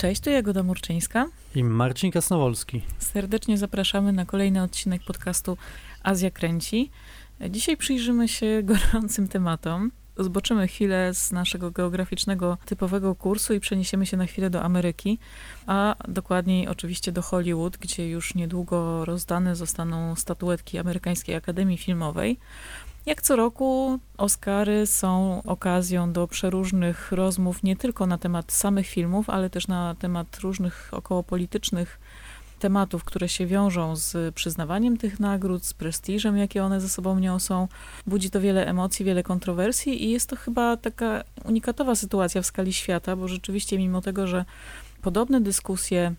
Cześć, tu Jagoda Murczyńska. I Marcin Kasnowolski. Serdecznie zapraszamy na kolejny odcinek podcastu Azja Kręci. Dzisiaj przyjrzymy się gorącym tematom. Zboczymy chwilę z naszego geograficznego typowego kursu i przeniesiemy się na chwilę do Ameryki, a dokładniej oczywiście do Hollywood, gdzie już niedługo rozdane zostaną statuetki Amerykańskiej Akademii Filmowej. Jak co roku Oscary są okazją do przeróżnych rozmów nie tylko na temat samych filmów, ale też na temat różnych okołopolitycznych tematów, które się wiążą z przyznawaniem tych nagród, z prestiżem, jakie one ze sobą niosą. Budzi to wiele emocji, wiele kontrowersji i jest to chyba taka unikatowa sytuacja w skali świata, bo rzeczywiście mimo tego, że podobne dyskusje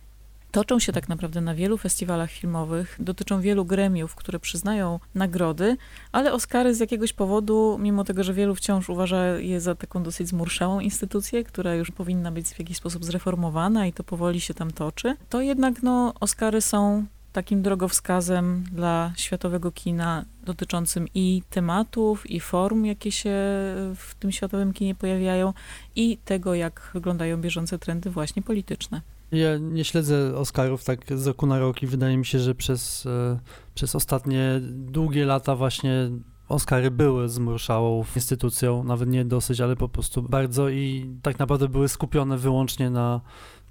toczą się tak naprawdę na wielu festiwalach filmowych, dotyczą wielu gremiów, które przyznają nagrody, ale Oscary z jakiegoś powodu, mimo tego, że wielu wciąż uważa je za taką dosyć zmurszałą instytucję, która już powinna być w jakiś sposób zreformowana i to powoli się tam toczy, to jednak no, Oscary są takim drogowskazem dla światowego kina dotyczącym i tematów, i form, jakie się w tym światowym kinie pojawiają, i tego, jak wyglądają bieżące trendy właśnie polityczne. Ja nie śledzę Oscarów tak z roku na rok i wydaje mi się, że przez, e, przez ostatnie długie lata właśnie Oscary były zmurszałą instytucją, nawet nie dosyć, ale po prostu bardzo i tak naprawdę były skupione wyłącznie na,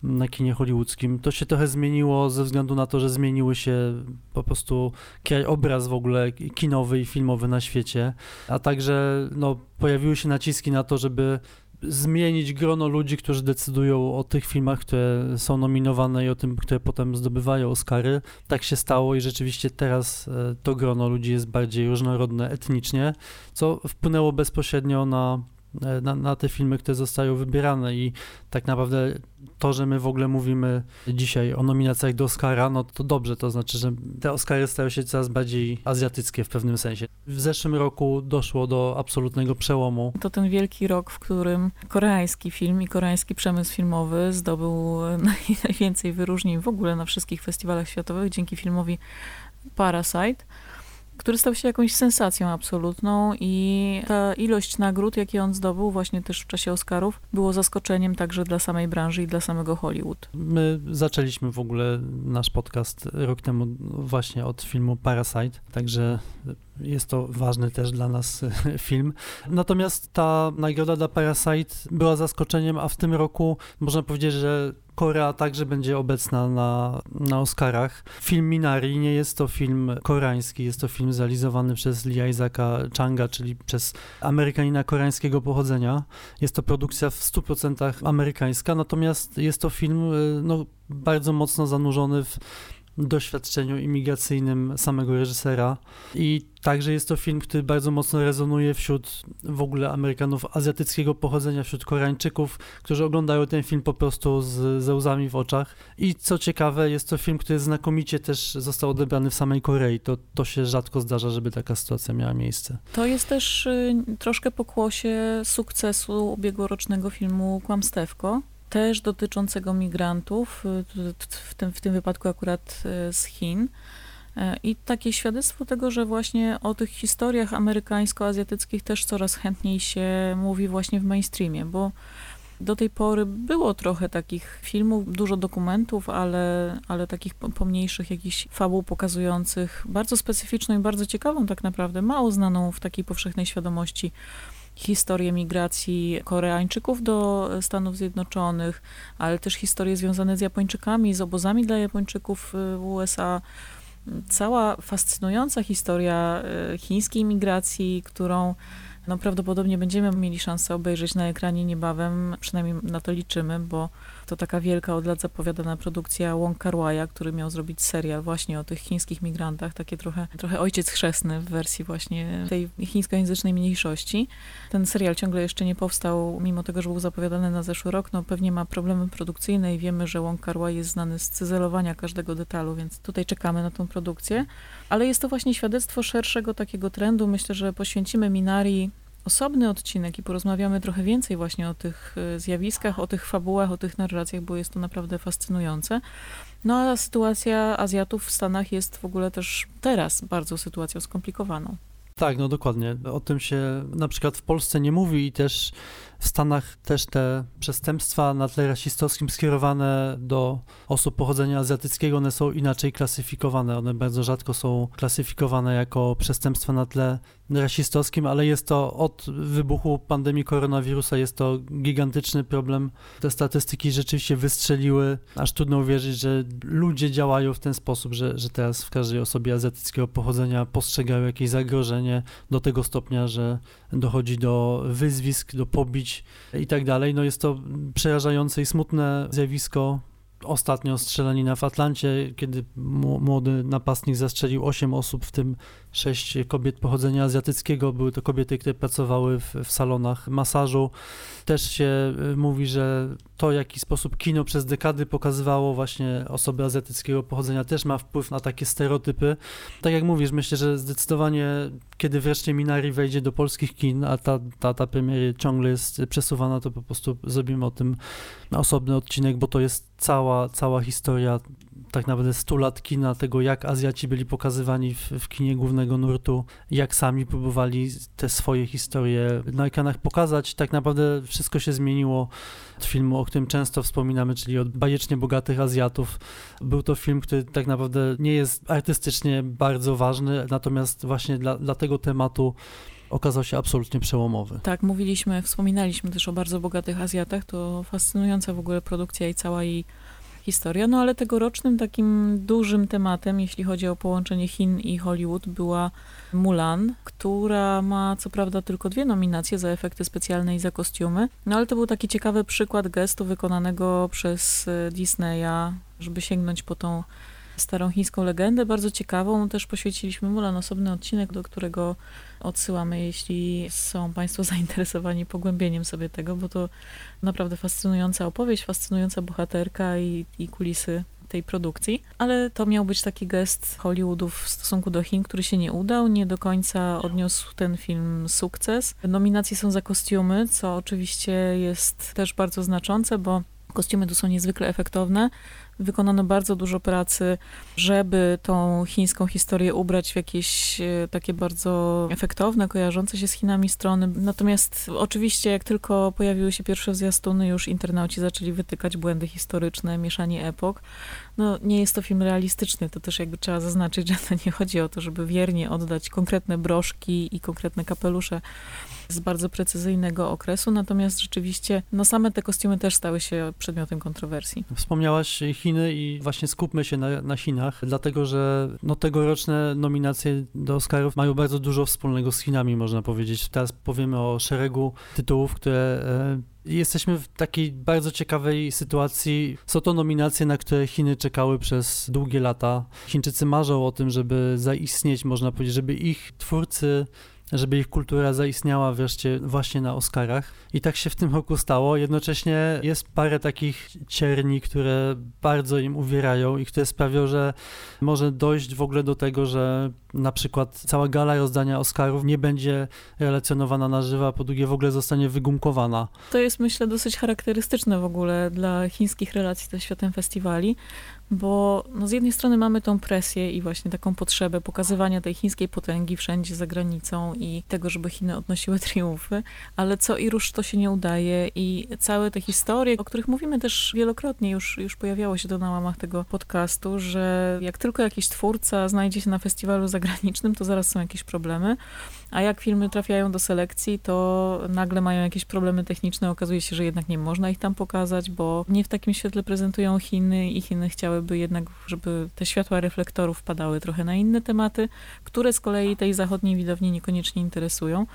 na kinie hollywoodzkim. To się trochę zmieniło ze względu na to, że zmieniły się po prostu obraz w ogóle kinowy i filmowy na świecie, a także no, pojawiły się naciski na to, żeby zmienić grono ludzi, którzy decydują o tych filmach, które są nominowane i o tym, które potem zdobywają Oscary. Tak się stało i rzeczywiście teraz e, to grono ludzi jest bardziej różnorodne etnicznie, co wpłynęło bezpośrednio na na, na, te filmy, które zostają wybierane i tak naprawdę to, że my w ogóle mówimy dzisiaj o nominacjach do Oscara, no to dobrze, to znaczy, że te Oscary stają się coraz bardziej azjatyckie w pewnym sensie. W zeszłym roku doszło do absolutnego przełomu. To ten wielki rok, w którym koreański film i koreański przemysł filmowy zdobył najwięcej wyróżnień w ogóle na wszystkich festiwalach światowych dzięki filmowi Parasite który stał się jakąś sensacją absolutną i ta ilość nagród, jakie on zdobył właśnie też w czasie Oscarów, było zaskoczeniem także dla samej branży i dla samego Hollywood. My zaczęliśmy w ogóle nasz podcast rok temu właśnie od filmu Parasite, także jest to ważny też dla nas film. Natomiast ta nagroda dla Parasite była zaskoczeniem, a w tym roku można powiedzieć, że Korea także będzie obecna na, na Oscarach. Film Minari nie jest to film koreański, jest to film zrealizowany przez Lee Isaaca Changa, czyli przez Amerykanina koreańskiego pochodzenia. Jest to produkcja w 100% amerykańska, natomiast jest to film y, no, bardzo mocno zanurzony w doświadczeniu imigracyjnym samego reżysera. I także jest to film, który bardzo mocno rezonuje wśród w ogóle Amerykanów azjatyckiego pochodzenia, wśród Koreańczyków, którzy oglądają ten film po prostu z, ze łzami w oczach. I co ciekawe, jest to film, który znakomicie też został odebrany w samej Korei. To, to się rzadko zdarza, żeby taka sytuacja miała miejsce. To jest też y, troszkę pokłosie sukcesu ubiegłorocznego filmu Kłamstewko, też dotyczącego migrantów, y, w tym, w tym wypadku akurat y, z Chin. E, I takie świadectwo tego, że właśnie o tych historiach amerykańsko-azjatyckich też coraz chętniej się mówi właśnie w mainstreamie, bo do tej pory było trochę takich filmów, dużo dokumentów, ale, ale takich pomniejszych jakichś fabuł pokazujących bardzo specyficzną i bardzo ciekawą tak naprawdę, mało znaną w takiej powszechnej świadomości historię migracji Koreańczyków do Stanów Zjednoczonych, ale też historie związane z Japończykami, z obozami dla Japończyków w USA. Cała fascynująca historia e, chińskiej migracji, którą no, prawdopodobnie będziemy mieli szansę obejrzeć na ekranie niebawem, przynajmniej na to liczymy, bo to taka wielka od lat zapowiadana produkcja Wong Kar który miał zrobić serial właśnie o tych chińskich migrantach, takie trochę, trochę ojciec chrzestny w wersji właśnie tej chińskojęzycznej mniejszości. Ten serial ciągle jeszcze nie powstał, mimo tego, że był zapowiadany na zeszły rok, no pewnie ma problemy produkcyjne i wiemy, że Wong Kar jest znany z cyzelowania każdego detalu, więc tutaj czekamy na tą produkcję. Ale jest to właśnie świadectwo szerszego takiego trendu. Myślę, że poświęcimy Minari osobny odcinek i porozmawiamy trochę więcej właśnie o tych e, zjawiskach, o tych fabułach, o tych narracjach, bo jest to naprawdę fascynujące. No a sytuacja Azjatów w Stanach jest w ogóle też teraz bardzo sytuacją skomplikowaną. Tak, no dokładnie. O tym się na przykład w Polsce nie mówi i też w Stanach też te przestępstwa na tle rasistowskim skierowane do osób pochodzenia azjatyckiego, one są inaczej klasyfikowane. One bardzo rzadko są klasyfikowane jako przestępstwa na tle rasistowskim, ale jest to od wybuchu pandemii koronawirusa jest to gigantyczny problem. Te statystyki rzeczywiście wystrzeliły, aż trudno uwierzyć, że ludzie działają w ten sposób, że, że teraz w każdej osobie azjatyckiego pochodzenia postrzegają jakieś zagrożenie do tego stopnia, że dochodzi do wyzwisk, do pobić i tak dalej. No jest to przerażające i smutne zjawisko. Ostatnio strzelanina w Atlancie, kiedy młody napastnik zastrzelił 8 osób, w tym sześć kobiet pochodzenia azjatyckiego. Były to kobiety, które pracowały w, w salonach masażu. Też się y, mówi, że to, w jaki sposób kino przez dekady pokazywało właśnie osoby azjatyckiego pochodzenia, też ma wpływ na takie stereotypy. Tak jak mówisz, myślę, że zdecydowanie, kiedy wreszcie Minari wejdzie do polskich kin, a ta data premiery ciągle jest przesuwana, to po prostu zrobimy o tym osobny odcinek, bo to jest cała, cała historia tak naprawdę 100 lat kina, tego jak Azjaci byli pokazywani w, w kinie głównego nurtu, jak sami próbowali te swoje historie na ekranach pokazać. Tak naprawdę wszystko się zmieniło od filmu, o którym często wspominamy, czyli od bajecznie bogatych Azjatów. Był to film, który tak naprawdę nie jest artystycznie bardzo ważny, natomiast właśnie dla, dla tego tematu okazał się absolutnie przełomowy. Tak, mówiliśmy, wspominaliśmy też o bardzo bogatych Azjatach. To fascynująca w ogóle produkcja i cała jej historia. No ale tegorocznym takim dużym tematem, jeśli chodzi o połączenie Chin i Hollywood, była Mulan, która ma co prawda tylko dwie nominacje za efekty specjalne i za kostiumy. No ale to był taki ciekawy przykład gestu wykonanego przez e, Disneya, żeby sięgnąć po tą starą chińską legendę, bardzo ciekawą. Też poświęciliśmy Mulan osobny odcinek, do którego odsyłamy, jeśli są Państwo zainteresowani pogłębieniem sobie tego, bo to naprawdę fascynująca opowieść, fascynująca bohaterka i, i kulisy tej produkcji, ale to miał być taki gest Hollywoodu w stosunku do Chin, który się nie udał. Nie do końca odniósł ten film sukces. Nominacje są za kostiumy, co oczywiście jest też bardzo znaczące, bo kostiumy tu są niezwykle efektowne. Wykonano bardzo dużo pracy, żeby tą chińską historię ubrać w jakieś e, takie bardzo efektowne, kojarzące się z Chinami strony. Natomiast oczywiście, jak tylko pojawiły się pierwsze zwiastuny, już internauci zaczęli wytykać błędy historyczne, mieszanie epok. No, nie jest to film realistyczny, to też jakby trzeba zaznaczyć, że to nie chodzi o to, żeby wiernie oddać konkretne broszki i konkretne kapelusze z bardzo precyzyjnego okresu, natomiast rzeczywiście no same te kostiumy też stały się przedmiotem kontrowersji. Wspomniałaś Chiny i właśnie skupmy się na, na Chinach, dlatego że no, tegoroczne nominacje do Oscarów mają bardzo dużo wspólnego z Chinami, można powiedzieć. Teraz powiemy o szeregu tytułów, które e, Jesteśmy w takiej bardzo ciekawej sytuacji. Są to nominacje, na które Chiny czekały przez długie lata. Chińczycy marzą o tym, żeby zaistnieć, można powiedzieć, żeby ich twórcy żeby ich kultura zaistniała wreszcie właśnie na Oscarach. I tak się w tym roku stało. Jednocześnie jest parę takich cierni, które bardzo im uwierają i które sprawią, że może dojść w ogóle do tego, że na przykład cała gala rozdania Oscarów nie będzie relacjonowana na żywo, a po drugie w ogóle zostanie wygumkowana. To jest myślę dosyć charakterystyczne w ogóle dla chińskich relacji ze światem festiwali, bo no z jednej strony mamy tą presję i właśnie taką potrzebę pokazywania tej chińskiej potęgi wszędzie za granicą i tego, żeby Chiny odnosiły triumfy, ale co i rusz to się nie udaje i całe te historie, o których mówimy też wielokrotnie, już, już pojawiało się to na łamach tego podcastu, że jak tylko jakiś twórca znajdzie się na festiwalu zagranicznym, to zaraz są jakieś problemy. A jak filmy trafiają do selekcji, to nagle mają jakieś problemy techniczne. Okazuje się, że jednak nie można ich tam pokazać, bo nie w takim świetle prezentują Chiny i Chiny chciałyby jednak, żeby te światła reflektorów padały trochę na inne tematy, które z kolei tej zachodniej widowni niekoniecznie interesują.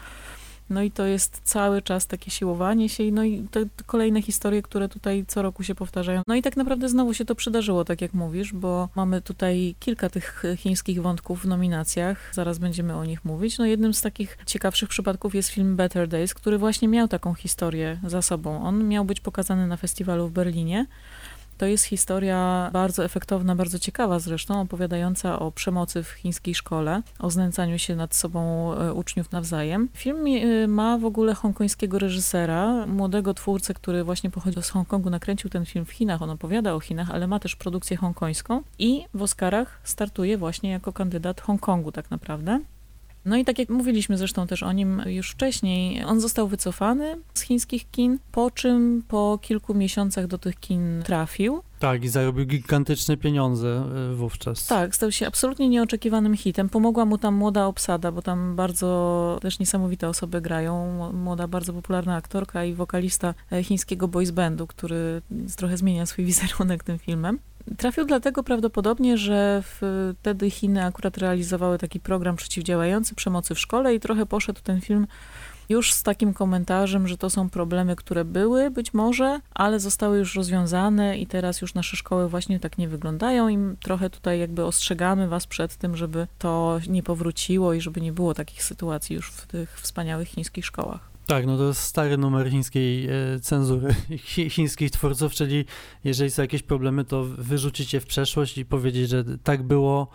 No i to jest cały czas takie siłowanie się, no i te kolejne historie, które tutaj co roku się powtarzają. No i tak naprawdę znowu się to przydarzyło, tak jak mówisz, bo mamy tutaj kilka tych chińskich wątków w nominacjach, zaraz będziemy o nich mówić. No jednym z takich ciekawszych przypadków jest film Better Days, który właśnie miał taką historię za sobą. On miał być pokazany na festiwalu w Berlinie. To jest historia bardzo efektowna, bardzo ciekawa zresztą, opowiadająca o przemocy w chińskiej szkole, o znęcaniu się nad sobą e, uczniów nawzajem. Film e, ma w ogóle hongkońskiego reżysera, młodego twórcę, który właśnie pochodzi z Hongkongu, nakręcił ten film w Chinach, on opowiada o Chinach, ale ma też produkcję hongkońską i w Oscarach startuje właśnie jako kandydat Hongkongu tak naprawdę. No i tak jak mówiliśmy zresztą też o nim już wcześniej, on został wycofany z chińskich kin, po czym po kilku miesiącach do tych kin trafił. Tak, i zarobił gigantyczne pieniądze y, wówczas. Tak, stał się absolutnie nieoczekiwanym hitem. Pomogła mu tam młoda obsada, bo tam bardzo też niesamowite osoby grają. Młoda, bardzo popularna aktorka i wokalista e, chińskiego boys bandu, który trochę zmienia swój wizerunek tym filmem. Trafił dlatego prawdopodobnie, że wtedy Chiny akurat realizowały taki program przeciwdziałający przemocy w szkole i trochę poszedł ten film już z takim komentarzem, że to są problemy, które były być może, ale zostały już rozwiązane i teraz już nasze szkoły właśnie tak nie wyglądają i trochę tutaj jakby ostrzegamy was przed tym, żeby to nie powróciło i żeby nie było takich sytuacji już w tych wspaniałych chińskich szkołach. Tak, no to jest stary numer chińskiej e, cenzury, chi, chińskich twórców, czyli jeżeli są jakieś problemy, to wyrzucić je w przeszłość i powiedzieć, że tak było,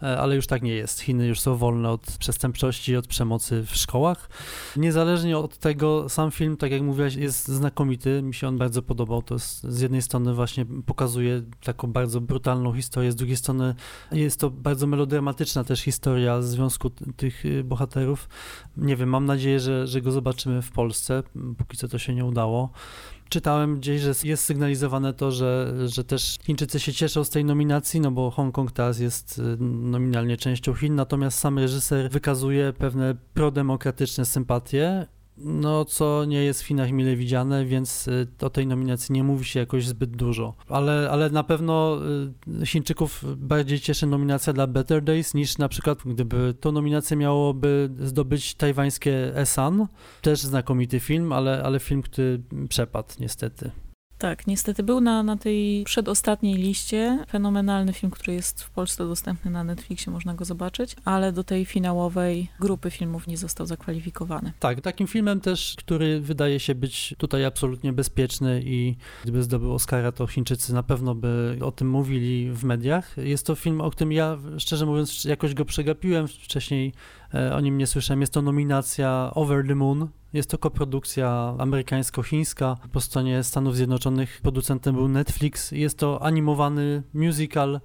ale już tak nie jest. Chiny już są wolne od przestępczości od przemocy w szkołach. Niezależnie od tego, sam film, tak jak mówiłaś, jest znakomity. Mi się on bardzo podobał. To jest, z jednej strony właśnie pokazuje taką bardzo brutalną historię, z drugiej strony jest to bardzo melodramatyczna też historia związku tych y, bohaterów. Nie wiem, mam nadzieję, że, że go zobaczymy w Polsce. Póki co to się nie udało. Czytałem gdzieś, że jest sygnalizowane to, że, że też Chińczycy się cieszą z tej nominacji, no bo Hongkong teraz jest y, nominalnie częścią Chin, natomiast sam reżyser wykazuje pewne prodemokratyczne sympatie no co nie jest w Chinach mile widziane, więc y, o tej nominacji nie mówi się jakoś zbyt dużo. Ale, ale na pewno y, Chińczyków bardziej cieszy nominacja dla Better Days niż na przykład gdyby tą nominację miałoby zdobyć tajwańskie Esan, też znakomity film, ale, ale film, który przepadł niestety. Tak, niestety był na, na tej przedostatniej liście. Fenomenalny film, który jest w Polsce dostępny na Netflixie, można go zobaczyć, ale do tej finałowej grupy filmów nie został zakwalifikowany. Tak, takim filmem też, który wydaje się być tutaj absolutnie bezpieczny i gdyby zdobył Oscara, to Chińczycy na pewno by o tym mówili w mediach. Jest to film, o którym ja, szczerze mówiąc, jakoś go przegapiłem. Wcześniej o nim nie słyszałem. Jest to nominacja Over the Moon jest to koprodukcja amerykańsko-chińska. Po stronie Stanów Zjednoczonych producentem był Netflix. Jest to animowany musical,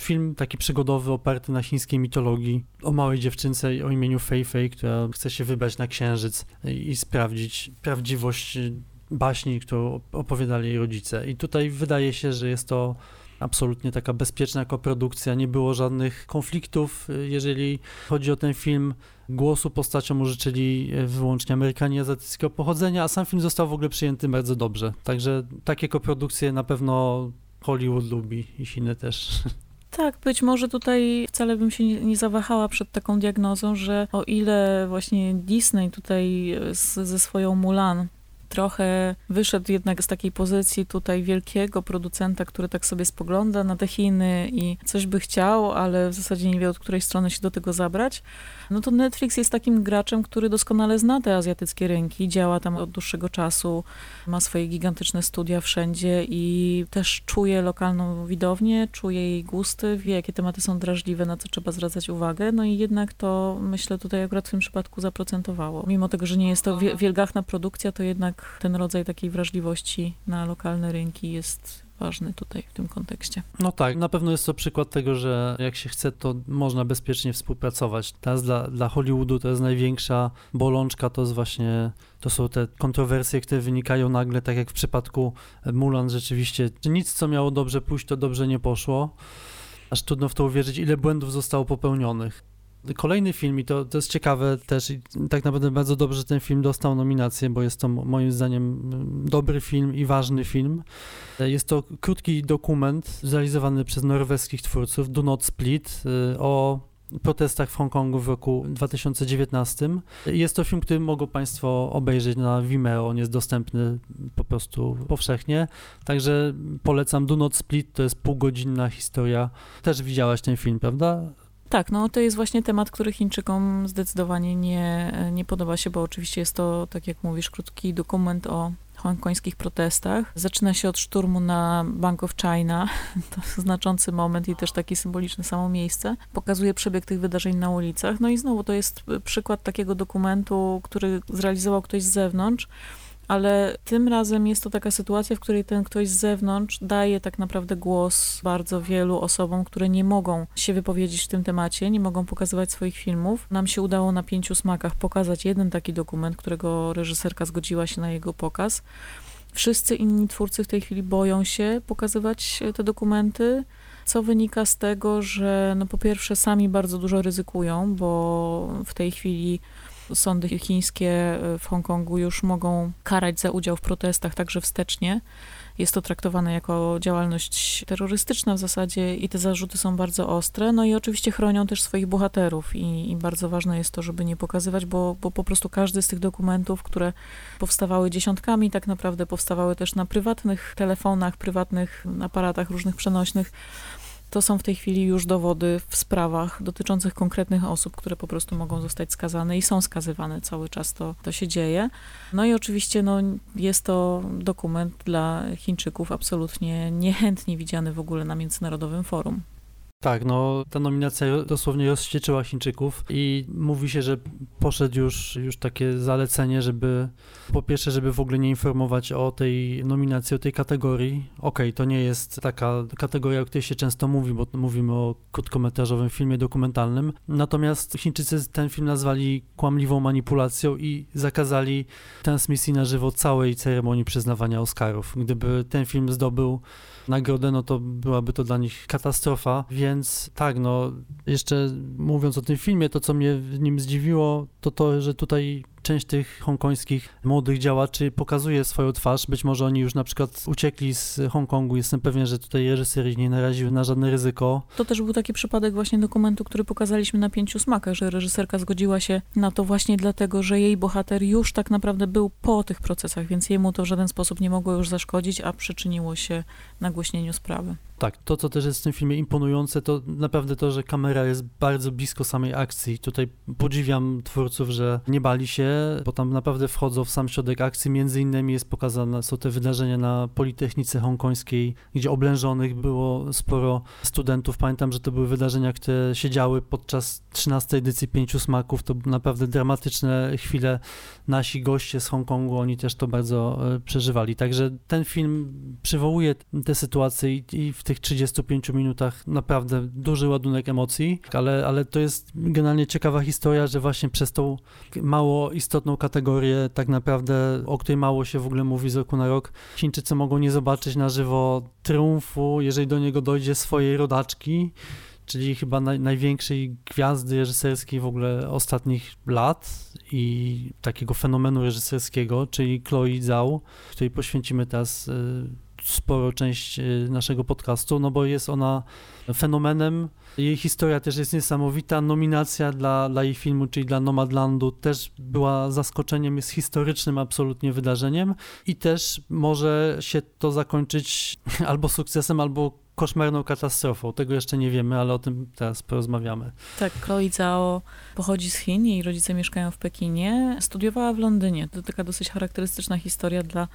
film taki przygodowy oparty na chińskiej mitologii o małej dziewczynce o imieniu Fei Fei, która chce się wybrać na księżyc i sprawdzić prawdziwość baśni, którą opowiadali jej rodzice. I tutaj wydaje się, że jest to absolutnie taka bezpieczna koprodukcja, nie było żadnych konfliktów, jeżeli chodzi o ten film. Głosu postaciom użyczyli wyłącznie Amerykanie azjatyckiego pochodzenia, a sam film został w ogóle przyjęty bardzo dobrze. Także takie koprodukcje na pewno Hollywood lubi i Chiny też. Tak, być może tutaj wcale bym się nie, nie, zawahała przed taką diagnozą, że o ile właśnie Disney tutaj z, ze swoją Mulan trochę wyszedł jednak z takiej pozycji tutaj wielkiego producenta, który tak sobie spogląda na te Chiny i coś by chciał, ale w zasadzie nie wie od której strony się do tego zabrać, no to Netflix jest takim graczem, który doskonale zna te azjatyckie rynki, działa tam od dłuższego czasu, ma swoje gigantyczne studia wszędzie i też czuje lokalną widownię, czuje jej gusty, wie jakie tematy są drażliwe, na co trzeba zwracać uwagę, no i jednak to myślę tutaj akurat w tym przypadku zaprocentowało. Mimo tego, że nie jest to wielgachna produkcja, to jednak ten rodzaj takiej wrażliwości na lokalne rynki jest ważny tutaj w tym kontekście. No tak, na pewno jest to przykład tego, że jak się chce, to można bezpiecznie współpracować. Teraz dla, dla Hollywoodu to jest największa bolączka, to jest właśnie, to są te kontrowersje, które wynikają nagle, tak jak w przypadku Mulan rzeczywiście, nic co miało dobrze pójść, to dobrze nie poszło. Aż trudno w to uwierzyć, ile błędów zostało popełnionych. Kolejny film, i to, to jest ciekawe też, i tak naprawdę bardzo dobrze, że ten film dostał nominację, bo jest to moim zdaniem dobry film i ważny film. Jest to krótki dokument zrealizowany przez norweskich twórców, Do Not Split, y, o protestach w Hongkongu w roku 2019. Jest to film, który mogą Państwo obejrzeć na Vimeo, on jest dostępny po prostu powszechnie, także polecam Do Not Split, to jest półgodzinna historia. Też widziałaś ten film, prawda? Tak, no to jest właśnie temat, który Chińczykom zdecydowanie nie, nie podoba się, bo oczywiście jest to, tak jak mówisz, krótki dokument o hongkońskich protestach. Zaczyna się od szturmu na Bank of China. To znaczący moment i też taki symboliczny samo miejsce. Pokazuje przebieg tych wydarzeń na ulicach. No i znowu to jest przykład takiego dokumentu, który zrealizował ktoś z zewnątrz ale tym razem jest to taka sytuacja, w której ten ktoś z zewnątrz daje tak naprawdę głos bardzo wielu osobom, które nie mogą się wypowiedzieć w tym temacie, nie mogą pokazywać swoich filmów. Nam się udało na pięciu smakach pokazać jeden taki dokument, którego reżyserka zgodziła się na jego pokaz. Wszyscy inni twórcy w tej chwili boją się pokazywać te dokumenty, co wynika z tego, że no po pierwsze sami bardzo dużo ryzykują, bo w tej chwili sądy chińskie e, w Hongkongu już mogą karać za udział w protestach także wstecznie. Jest to traktowane jako działalność terrorystyczna w zasadzie i te zarzuty są bardzo ostre. No i oczywiście chronią też swoich bohaterów i, i bardzo ważne jest to, żeby nie pokazywać, bo, bo po prostu każdy z tych dokumentów, które powstawały dziesiątkami, tak naprawdę powstawały też na prywatnych telefonach, prywatnych aparatach różnych przenośnych, to są w tej chwili już dowody w sprawach dotyczących konkretnych osób, które po prostu mogą zostać skazane i są skazywane cały czas to, to się dzieje. No i oczywiście no, jest to dokument dla Chińczyków absolutnie niechętnie widziany w ogóle na międzynarodowym forum. Tak, no ta nominacja dosłownie rozścieczyła Chińczyków i mówi się, że poszedł już, już takie zalecenie, żeby po pierwsze, żeby w ogóle nie informować o tej nominacji, o tej kategorii. Okej, okay, to nie jest taka kategoria, o której się często mówi, bo mówimy o krótkometrażowym filmie dokumentalnym. Natomiast Chińczycy ten film nazwali kłamliwą manipulacją i zakazali transmisji na żywo całej ceremonii przyznawania Oscarów. Gdyby ten film zdobył nagrodę, no to byłaby to dla nich katastrofa, więc tak, no jeszcze mówiąc o tym filmie, to co mnie w nim zdziwiło, to to, że tutaj część tych hongkońskich młodych działaczy pokazuje swoją twarz. Być może oni już na przykład uciekli z Hongkongu. Jestem pewien, że tutaj reżyser nie naraził na żadne ryzyko. To też był taki przypadek właśnie dokumentu, który pokazaliśmy na pięciu smakach, że reżyserka zgodziła się na to właśnie dlatego, że jej bohater już tak naprawdę był po tych procesach, więc jemu to w żaden sposób nie mogło już zaszkodzić, a przyczyniło się nagłośnieniu sprawy. Tak, to co też jest w tym filmie imponujące, to naprawdę to, że kamera jest bardzo blisko samej akcji. Tutaj podziwiam twórców, że nie bali się, bo tam naprawdę wchodzą w sam środek akcji. Między innymi jest pokazane, są te wydarzenia na Politechnice Hongkońskiej, gdzie oblężonych było sporo studentów. Pamiętam, że to były wydarzenia, które się działy podczas 13 edycji Pięciu Smaków. To naprawdę dramatyczne chwile. Nasi goście z Hongkongu, oni też to bardzo e, przeżywali. Także ten film przywołuje te sytuacje i, i w tych 35 minutach naprawdę duży ładunek emocji, ale, ale to jest generalnie ciekawa historia, że właśnie przez tą mało istotną kategorię, tak naprawdę, o której mało się w ogóle mówi z roku na rok, Chińczycy mogą nie zobaczyć na żywo triumfu, jeżeli do niego dojdzie swojej rodaczki, czyli chyba naj, największej gwiazdy reżyserskiej w ogóle ostatnich lat i takiego fenomenu reżyserskiego, czyli Chloe Zhao, której poświęcimy teraz sporo część y, naszego podcastu, no bo jest ona fenomenem. Jej historia też jest niesamowita. Nominacja dla, dla jej filmu, czyli dla Nomadlandu, też była zaskoczeniem, jest historycznym absolutnie wydarzeniem i też może się to zakończyć albo sukcesem, albo koszmarną katastrofą. Tego jeszcze nie wiemy, ale o tym teraz porozmawiamy. Tak, Chloe Zhao pochodzi z Chin, jej rodzice mieszkają w Pekinie. Studiowała w Londynie. To taka dosyć charakterystyczna historia dla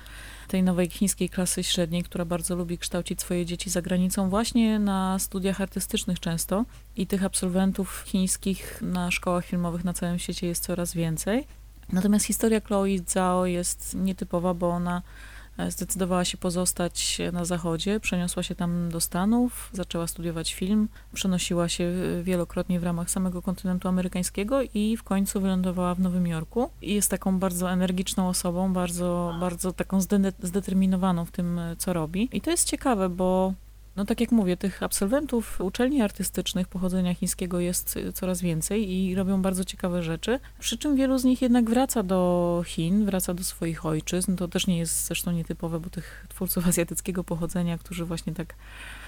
tej nowej chińskiej klasy średniej, która bardzo lubi kształcić swoje dzieci za granicą, właśnie na studiach artystycznych często. I tych absolwentów chińskich na szkołach filmowych na całym świecie jest coraz więcej. Natomiast historia Chloe Zhao jest nietypowa, bo ona zdecydowała się pozostać na zachodzie, przeniosła się tam do Stanów, zaczęła studiować film, przenosiła się wielokrotnie w ramach samego kontynentu amerykańskiego i w końcu wylądowała w Nowym Jorku. I jest taką bardzo energiczną osobą, bardzo, bardzo taką zdeterminowaną w tym, co robi. I to jest ciekawe, bo no tak jak mówię, tych absolwentów uczelni artystycznych pochodzenia chińskiego jest y, coraz więcej i robią bardzo ciekawe rzeczy, przy czym wielu z nich jednak wraca do Chin, wraca do swoich ojczyzn. To też nie jest zresztą nietypowe, bo tych twórców azjatyckiego pochodzenia, którzy właśnie tak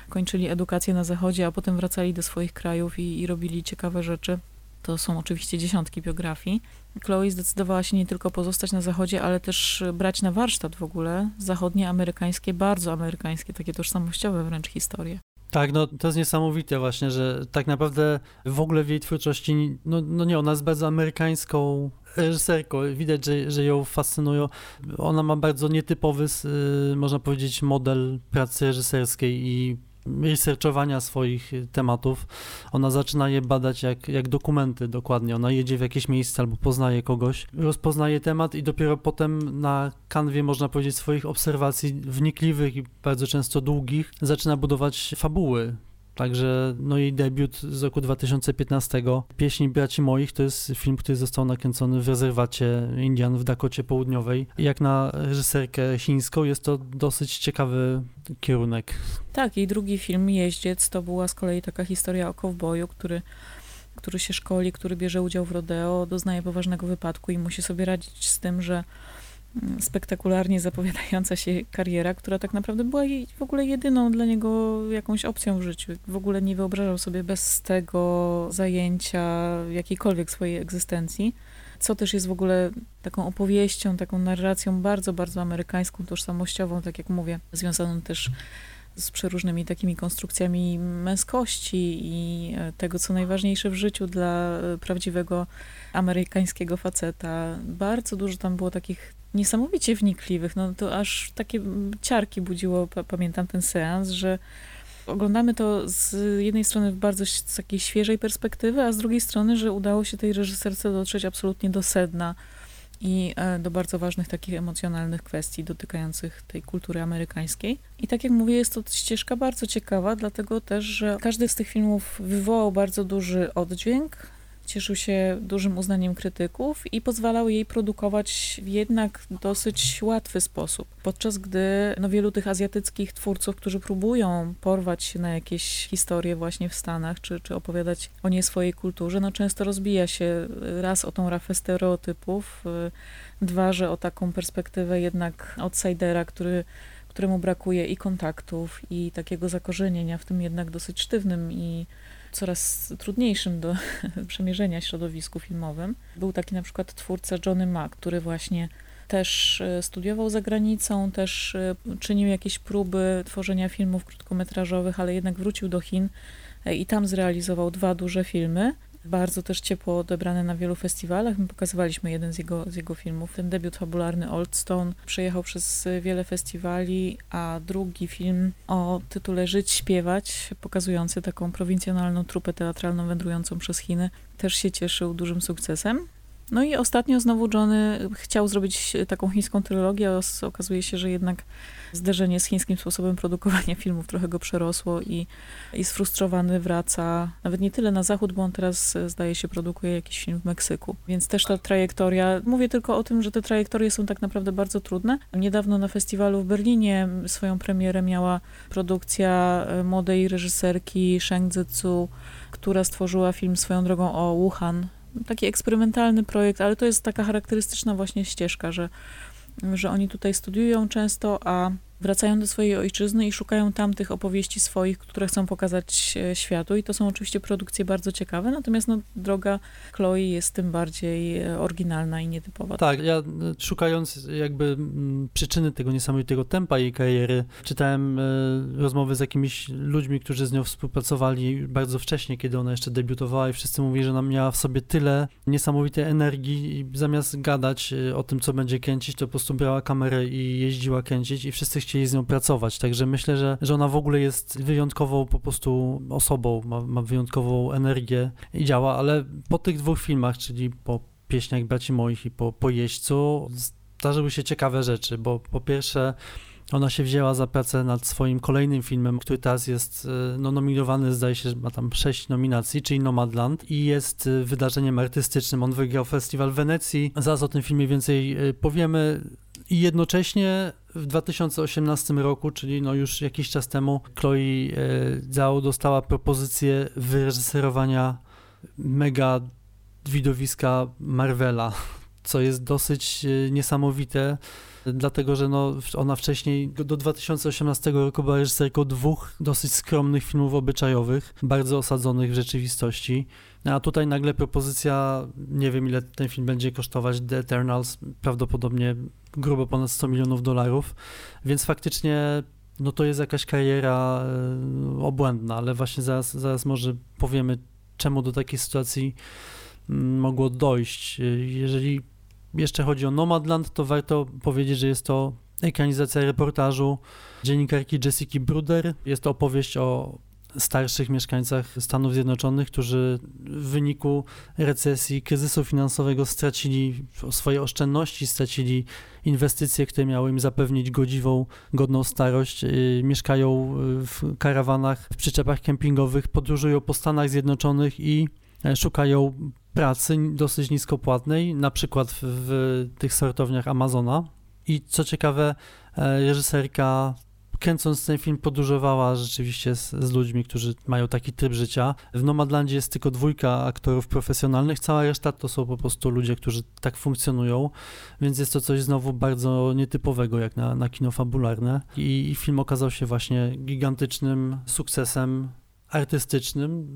kończyli edukację na zachodzie, a potem wracali do swoich krajów i, i robili ciekawe rzeczy, to są oczywiście dziesiątki biografii. Chloe zdecydowała się nie tylko pozostać na zachodzie, ale też brać na warsztat w ogóle zachodnie, amerykańskie, bardzo amerykańskie, takie tożsamościowe wręcz historie. Tak, no to jest niesamowite właśnie, że tak naprawdę w ogóle w jej twórczości, no, no nie, ona jest bardzo amerykańską reżyserką. Widać, że, że ją fascynują. Ona ma bardzo nietypowy, y, można powiedzieć, model pracy reżyserskiej i researchowania swoich tematów. Ona zaczyna je badać jak, jak dokumenty dokładnie. Ona jedzie w jakieś miejsce albo poznaje kogoś, rozpoznaje temat i dopiero potem na kanwie, można powiedzieć, swoich obserwacji wnikliwych i bardzo często długich zaczyna budować fabuły Także no jej debiut z roku 2015, Pieśni Braci Moich, to jest film, który został nakręcony w rezerwacie Indian w Dakocie Południowej. Jak na reżyserkę chińską jest to dosyć ciekawy kierunek. Tak, i drugi film, Jeździec, to była z kolei taka historia o kowboju, który który się szkoli, który bierze udział w rodeo, doznaje poważnego wypadku i musi sobie radzić z tym, że spektakularnie zapowiadająca się kariera, która tak naprawdę była w ogóle jedyną dla niego jakąś opcją w życiu. W ogóle nie wyobrażał sobie bez tego zajęcia jakiejkolwiek swojej egzystencji, co też jest w ogóle taką opowieścią, taką narracją bardzo, bardzo amerykańską, tożsamościową, tak jak mówię, związaną też z przeróżnymi takimi konstrukcjami męskości i e, tego, co najważniejsze w życiu dla e, prawdziwego amerykańskiego faceta. Bardzo dużo tam było takich niesamowicie wnikliwych, no to aż takie ciarki budziło, pamiętam ten seans, że oglądamy to z jednej strony w bardzo takiej świeżej perspektywy, a z drugiej strony, że udało się tej reżyserce dotrzeć absolutnie do sedna i e, do bardzo ważnych takich emocjonalnych kwestii dotykających tej kultury amerykańskiej. I tak jak mówię, jest to ścieżka bardzo ciekawa, dlatego też, że każdy z tych filmów wywołał bardzo duży oddźwięk, cieszył się dużym uznaniem krytyków i pozwalał jej produkować w jednak dosyć łatwy sposób. Podczas gdy no, wielu tych azjatyckich twórców, którzy próbują porwać się na jakieś historie właśnie w Stanach, czy, czy opowiadać o nie swojej kulturze, no często rozbija się raz o tą rafę stereotypów, y, dwa, że o taką perspektywę jednak outsidera, który któremu brakuje i kontaktów, i takiego zakorzenienia w tym jednak dosyć sztywnym i coraz trudniejszym do przemierzenia środowisku filmowym. Był taki na przykład twórca Johnny Ma, który właśnie też e, studiował za granicą, też e, czynił jakieś próby tworzenia filmów krótkometrażowych, ale jednak wrócił do Chin e, i tam zrealizował dwa duże filmy bardzo też ciepło odebrany na wielu festiwalach. My pokazywaliśmy jeden z jego, z jego filmów. Ten debiut fabularny Old Stone przejechał przez wiele festiwali, a drugi film o tytule Żyć, śpiewać, pokazujący taką prowincjonalną trupę teatralną wędrującą przez Chiny, też się cieszył dużym sukcesem. No i ostatnio znowu Johnny chciał zrobić taką chińską trylogię, a okazuje się, że jednak zderzenie z chińskim sposobem produkowania filmów trochę go przerosło i, i sfrustrowany wraca nawet nie tyle na zachód, bo on teraz zdaje się produkuje jakiś film w Meksyku. Więc też ta trajektoria, mówię tylko o tym, że te trajektorie są tak naprawdę bardzo trudne. Niedawno na festiwalu w Berlinie swoją premierę miała produkcja e, młodej reżyserki Sheng Zetsu, która stworzyła film swoją drogą o Wuhan, taki eksperymentalny projekt, ale to jest taka charakterystyczna właśnie ścieżka, że, że oni tutaj studiują często, a wracają do swojej ojczyzny i szukają tam tych opowieści swoich, które chcą pokazać e, światu i to są oczywiście produkcje bardzo ciekawe, natomiast no, droga Chloe jest tym bardziej e, oryginalna i nietypowa. Tak, ja e, szukając jakby przyczyny tego niesamowitego tempa jej kariery, czytałem rozmowy z jakimiś ludźmi, którzy z nią współpracowali bardzo wcześnie, kiedy ona jeszcze debiutowała i wszyscy mówili, że ona miała w sobie tyle niesamowitej energii i zamiast gadać o tym, co będzie kręcić, to po prostu brała kamerę i jeździła kręcić i wszyscy chcieli chcieli z nią pracować. Także myślę, że, że ona w ogóle jest wyjątkową po prostu osobą, ma, ma wyjątkową energię i działa, ale po tych dwóch filmach, czyli po Pieśniach Braci Moich i po, po Jeźdźcu, zdarzyły się ciekawe rzeczy, bo po pierwsze ona się wzięła za pracę nad swoim kolejnym filmem, który teraz jest e, no, nominowany, zdaje się, że ma tam sześć nominacji, czyli Nomadland i jest e, wydarzeniem artystycznym. On wygrał festiwal w Wenecji. Zaraz o tym filmie więcej e, powiemy. I jednocześnie w 2018 roku, czyli no już jakiś czas temu, Chloe Zhao dostała propozycję wyreżyserowania mega widowiska Marvela, co jest dosyć niesamowite dlatego że no, ona wcześniej do 2018 roku była reżyserką dwóch dosyć skromnych filmów obyczajowych, bardzo osadzonych w rzeczywistości. A tutaj nagle propozycja, nie wiem ile ten film będzie kosztować, The Eternals, prawdopodobnie grubo ponad 100 milionów dolarów, więc faktycznie no to jest jakaś kariera e, obłędna, ale właśnie zaraz, zaraz może powiemy, czemu do takiej sytuacji mm, mogło dojść. Jeżeli jeszcze chodzi o Nomadland, to warto powiedzieć, że jest to ekranizacja reportażu dziennikarki Jessica Bruder. Jest to opowieść o starszych mieszkańcach Stanów Zjednoczonych, którzy w wyniku recesji, kryzysu finansowego stracili swoje oszczędności, stracili inwestycje, które miały im zapewnić godziwą, godną starość. Y, mieszkają w karawanach, w przyczepach kempingowych, podróżują po Stanach Zjednoczonych i szukają pracy dosyć niskopłatnej, na przykład w, w tych sortowniach Amazona. I co ciekawe, e, reżyserka kręcąc ten film podróżowała rzeczywiście z, z, ludźmi, którzy mają taki tryb życia. W Nomadlandzie jest tylko dwójka aktorów profesjonalnych, cała reszta to są po prostu ludzie, którzy tak funkcjonują, więc jest to coś znowu bardzo nietypowego jak na, na kino fabularne I, i film okazał się właśnie gigantycznym sukcesem artystycznym,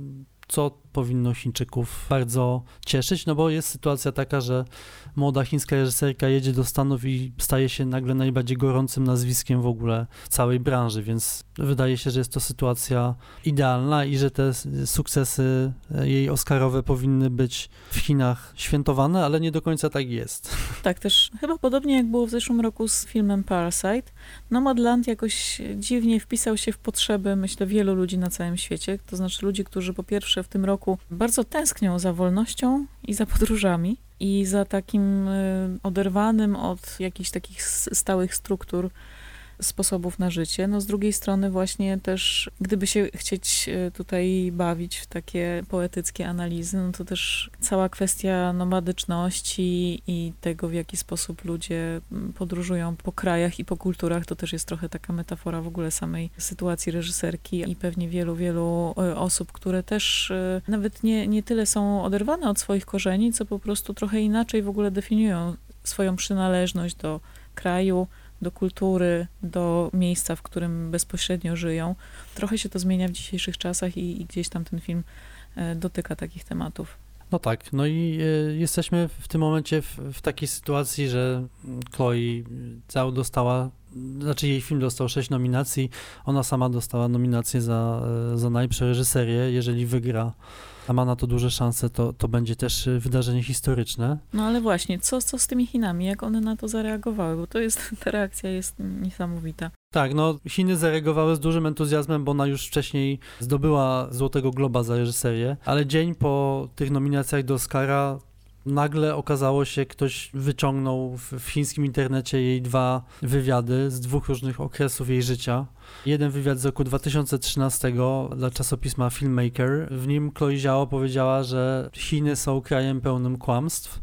co powinno Chińczyków bardzo cieszyć, no bo jest sytuacja taka, że młoda chińska reżyserka jedzie do Stanów i staje się nagle najbardziej gorącym nazwiskiem w ogóle całej branży, więc wydaje się, że jest to sytuacja idealna i że te sukcesy e, jej oscarowe powinny być w Chinach świętowane, ale nie do końca tak jest. Tak, też chyba podobnie jak było w zeszłym roku z filmem Parasite, Nomadland jakoś dziwnie wpisał się w potrzeby, myślę, wielu ludzi na całym świecie, to znaczy ludzi, którzy po pierwsze w tym roku bardzo tęsknią za wolnością i za podróżami i za takim y, oderwanym od jakichś takich stałych struktur sposobów na życie. No z drugiej strony właśnie też, gdyby się chcieć e, tutaj bawić w takie poetyckie analizy, no to też cała kwestia nomadyczności i tego, w jaki sposób ludzie podróżują po krajach i po kulturach, to też jest trochę taka metafora w ogóle samej sytuacji reżyserki i pewnie wielu, wielu e, osób, które też e, nawet nie, nie tyle są oderwane od swoich korzeni, co po prostu trochę inaczej w ogóle definiują swoją przynależność do kraju, do kultury, do miejsca, w którym bezpośrednio żyją. Trochę się to zmienia w dzisiejszych czasach i, i gdzieś tam ten film e, dotyka takich tematów. No tak, no i y, jesteśmy w tym momencie w, w, takiej sytuacji, że Chloe Zhao dostała, znaczy jej film dostał sześć nominacji, ona sama dostała nominację za, e, za najlepszą reżyserię, jeżeli wygra a ma na to duże szanse, to, to będzie też y, wydarzenie historyczne. No ale właśnie, co, co z tymi Chinami, jak one na to zareagowały, bo to jest, ta reakcja jest niesamowita. Tak, no Chiny zareagowały z dużym entuzjazmem, bo ona już wcześniej zdobyła Złotego Globa za reżyserię, ale dzień po tych nominacjach do Oscara nagle okazało się, ktoś wyciągnął w, w, chińskim internecie jej dwa wywiady z dwóch różnych okresów jej życia. Jeden wywiad z roku 2013 dla czasopisma Filmmaker. W nim Chloe Zhao powiedziała, że Chiny są krajem pełnym kłamstw.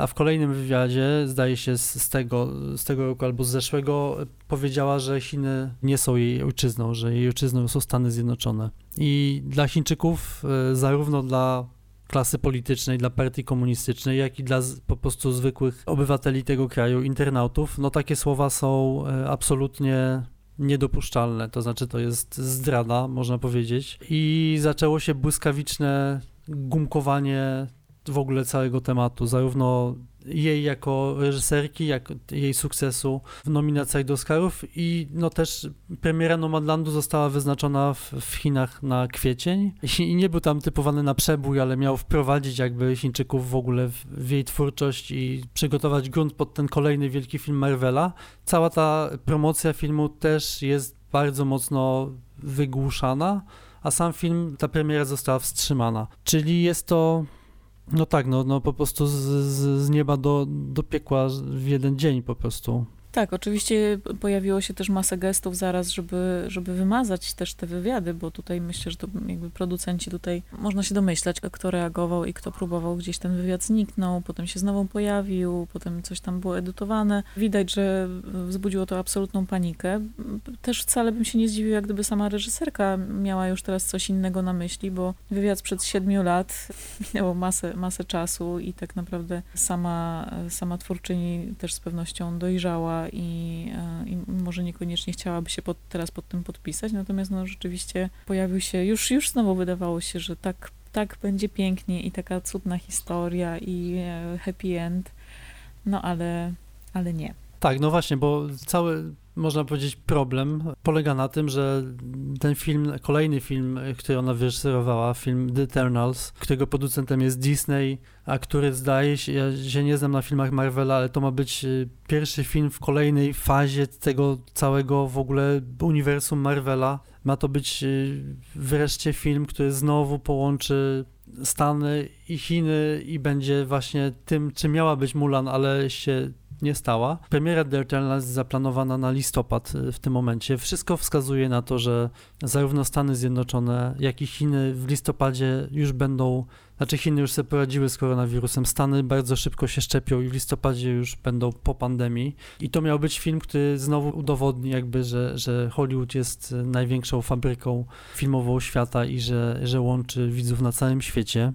A w kolejnym wywiadzie, zdaje się z, tego, z tego roku albo z zeszłego, powiedziała, że Chiny nie są jej ojczyzną, że jej ojczyzną są Stany Zjednoczone. I dla Chińczyków, e, zarówno dla klasy politycznej, dla partii komunistycznej, jak i dla po prostu zwykłych obywateli tego kraju, internautów, no takie słowa są e, absolutnie niedopuszczalne. To znaczy, to jest zdrada, można powiedzieć. I zaczęło się błyskawiczne gumkowanie w ogóle całego tematu, zarówno jej jako reżyserki, jak jej sukcesu w nominacjach do Oscarów i no też premiera Nomadlandu została wyznaczona w, w Chinach na kwiecień i nie był tam typowany na przebój, ale miał wprowadzić jakby Chińczyków w ogóle w, w jej twórczość i przygotować grunt pod ten kolejny wielki film Marvela. Cała ta promocja filmu też jest bardzo mocno wygłuszana, a sam film, ta premiera została wstrzymana. Czyli jest to no tak, no, no po prostu z, z, nieba do, do piekła w jeden dzień po prostu. Tak, oczywiście pojawiło się też masę gestów zaraz, żeby, żeby wymazać też te wywiady, bo tutaj myślę, że to jakby producenci tutaj, można się domyślać, kto reagował i kto próbował, gdzieś ten wywiad zniknął, potem się znowu pojawił, potem coś tam było edytowane. Widać, że wzbudziło to absolutną panikę. Też wcale bym się nie zdziwił, jak gdyby sama reżyserka miała już teraz coś innego na myśli, bo wywiad sprzed siedmiu lat minęło masę, masę czasu i tak naprawdę sama, sama twórczyni też z pewnością dojrzała i, e, i może niekoniecznie chciałaby się pod, teraz pod tym podpisać, natomiast no rzeczywiście pojawił się, już, już znowu wydawało się, że tak, tak będzie pięknie i taka cudna historia i e, happy end, no ale, ale nie. Tak, no właśnie, bo cały można powiedzieć, problem polega na tym, że ten film, kolejny film, który ona wyreżyserowała, film The Eternals, którego producentem jest Disney, a który zdaje się, ja się nie znam na filmach Marvela, ale to ma być y, pierwszy film w kolejnej fazie tego całego w ogóle uniwersum Marvela. Ma to być y, wreszcie film, który znowu połączy Stany i Chiny i będzie właśnie tym, czym miała być Mulan, ale się nie stała. Premiera The Eternals zaplanowana na listopad y, w tym momencie. Wszystko wskazuje na to, że zarówno Stany Zjednoczone, jak i Chiny w listopadzie już będą, znaczy Chiny już sobie poradziły z koronawirusem, Stany bardzo szybko się szczepią i w listopadzie już będą po pandemii. I to miał być film, który znowu udowodni jakby, że, że Hollywood jest największą fabryką filmową świata i że, że łączy widzów na całym świecie.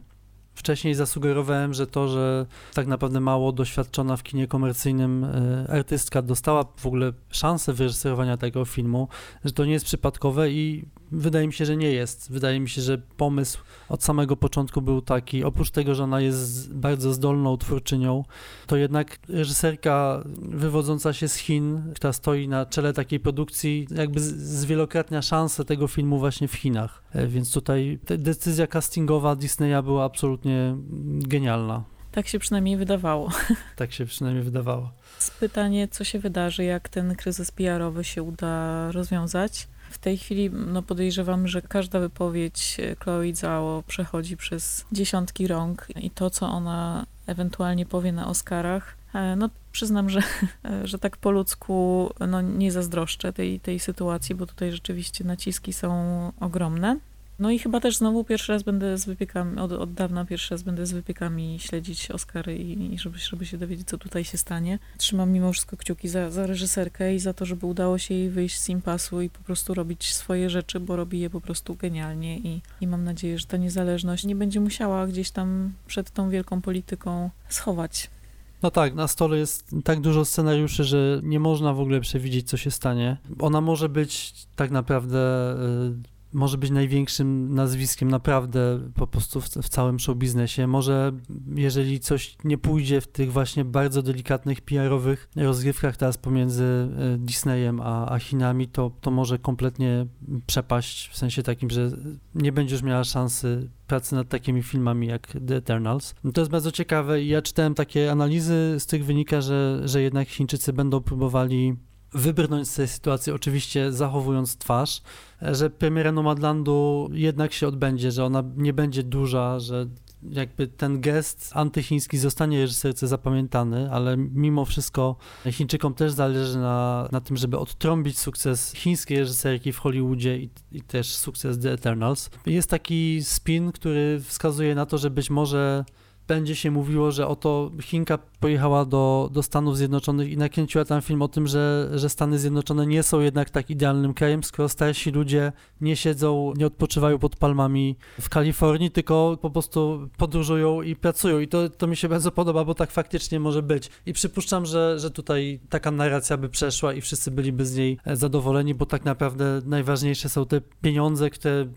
Wcześniej zasugerowałem, że to, że tak naprawdę mało doświadczona w kinie komercyjnym e, artystka dostała w ogóle szansę wyreżyserowania tego filmu, że to nie jest przypadkowe i wydaje mi się, że nie jest. Wydaje mi się, że pomysł od samego początku był taki, oprócz tego, że ona jest bardzo zdolną twórczynią, to jednak reżyserka wywodząca się z Chin, która stoi na czele takiej produkcji, jakby zwielokrotnia szansę tego filmu właśnie w Chinach. E, więc tutaj decyzja castingowa Disneya była absolutnie genialna. Tak się przynajmniej wydawało. Tak się przynajmniej wydawało. Pytanie, co się wydarzy, jak ten kryzys PR-owy się uda rozwiązać. W tej chwili no, podejrzewam, że każda wypowiedź Chloe Zhao przechodzi przez dziesiątki rąk i to, co ona ewentualnie powie na Oscarach, e, no przyznam, że, że tak po ludzku no, nie zazdroszczę tej, tej sytuacji, bo tutaj rzeczywiście naciski są ogromne. No i chyba też znowu pierwszy raz będę z wypiekami, od, od dawna pierwszy raz będę z wypiekami śledzić Oscary i, i żeby, żeby się dowiedzieć, co tutaj się stanie. Trzymam mimo wszystko kciuki za, za reżyserkę i za to, żeby udało się jej wyjść z impasu i po prostu robić swoje rzeczy, bo robi je po prostu genialnie i, i mam nadzieję, że ta niezależność nie będzie musiała gdzieś tam przed tą wielką polityką schować. No tak, na stole jest tak dużo scenariuszy, że nie można w ogóle przewidzieć, co się stanie. Ona może być tak naprawdę y, może być największym nazwiskiem naprawdę po prostu w, w całym show biznesie. Może jeżeli coś nie pójdzie w tych właśnie bardzo delikatnych PR-owych rozgrywkach teraz pomiędzy e, Disneyem a, a Chinami, to, to może kompletnie przepaść w sensie takim, że nie będziesz miała szansy pracy nad takimi filmami jak The Eternals. No to jest bardzo ciekawe i ja czytałem takie analizy, z tych wynika, że, że jednak Chińczycy będą próbowali wybrnąć z tej sytuacji, oczywiście zachowując twarz, że premiera Nomadlandu jednak się odbędzie, że ona nie będzie duża, że jakby ten gest antychiński zostanie reżyserce zapamiętany, ale mimo wszystko Chińczykom też zależy na, na tym, żeby odtrąbić sukces chińskiej reżyserki w Hollywoodzie i, i też sukces The Eternals. Jest taki spin, który wskazuje na to, że być może będzie się mówiło, że oto Chinka pojechała do, do Stanów Zjednoczonych i nakręciła tam film o tym, że, że Stany Zjednoczone nie są jednak tak idealnym krajem, skoro starsi ludzie nie siedzą, nie odpoczywają pod palmami w Kalifornii, tylko po prostu podróżują i pracują. I to, to mi się bardzo podoba, bo tak faktycznie może być. I przypuszczam, że, że tutaj taka narracja by przeszła i wszyscy byliby z niej zadowoleni, bo tak naprawdę najważniejsze są te pieniądze, które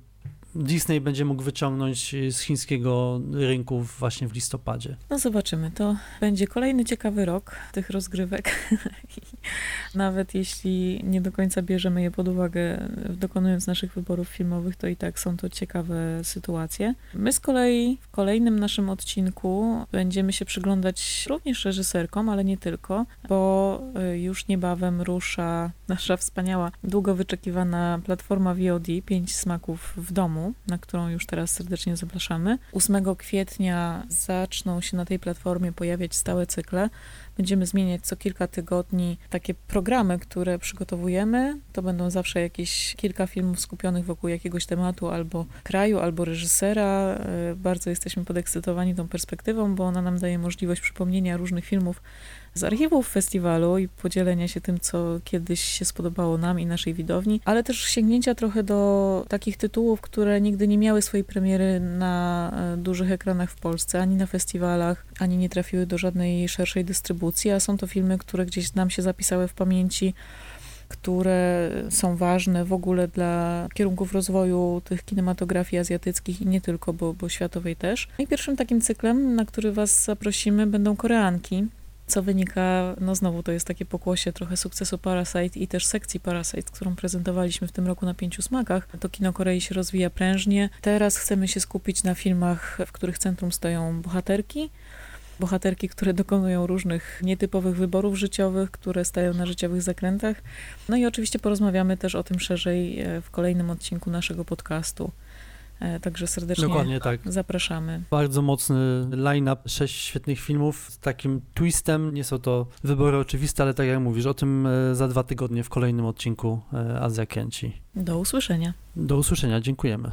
Disney będzie mógł wyciągnąć z chińskiego rynku właśnie w listopadzie. No zobaczymy. To będzie kolejny ciekawy rok tych rozgrywek. Nawet jeśli nie do końca bierzemy je pod uwagę, dokonując naszych wyborów filmowych, to i tak są to ciekawe sytuacje. My z kolei w kolejnym naszym odcinku będziemy się przyglądać również reżyserkom, ale nie tylko, bo y, już niebawem rusza nasza wspaniała, długo wyczekiwana platforma VOD, Pięć smaków w domu na którą już teraz serdecznie zapraszamy. 8 kwietnia zaczną się na tej platformie pojawiać stałe cykle. Będziemy zmieniać co kilka tygodni takie programy, które przygotowujemy. To będą zawsze jakieś kilka filmów skupionych wokół jakiegoś tematu albo kraju, albo reżysera. E, bardzo jesteśmy podekscytowani tą perspektywą, bo ona nam daje możliwość przypomnienia różnych filmów z archiwów festiwalu i podzielenia się tym, co kiedyś się spodobało nam i naszej widowni, ale też sięgnięcia trochę do takich tytułów, które nigdy nie miały swojej premiery na e, dużych ekranach w Polsce, ani na festiwalach, ani nie trafiły do żadnej szerszej dystrybucji, a są to filmy, które gdzieś nam się zapisały w pamięci które są ważne w ogóle dla kierunków rozwoju tych kinematografii azjatyckich i nie tylko, bo, bo światowej też. No I pierwszym takim cyklem, na który Was zaprosimy, będą Koreanki co wynika, no znowu to jest takie pokłosie trochę sukcesu Parasite i też sekcji Parasite, którą prezentowaliśmy w tym roku na pięciu smakach. To kino Korei się rozwija prężnie. Teraz chcemy się skupić na filmach, w których centrum stoją bohaterki, bohaterki, które dokonują różnych nietypowych wyborów życiowych, które stają na życiowych zakrętach. No i oczywiście porozmawiamy też o tym szerzej e, w kolejnym odcinku naszego podcastu. E, także serdecznie Dokładnie tak. zapraszamy. Bardzo mocny line-up, sześć świetnych filmów z takim twistem. Nie są to wybory oczywiste, ale tak jak mówisz, o tym e, za dwa tygodnie w kolejnym odcinku Azja Kręci. Do usłyszenia. Do usłyszenia, dziękujemy.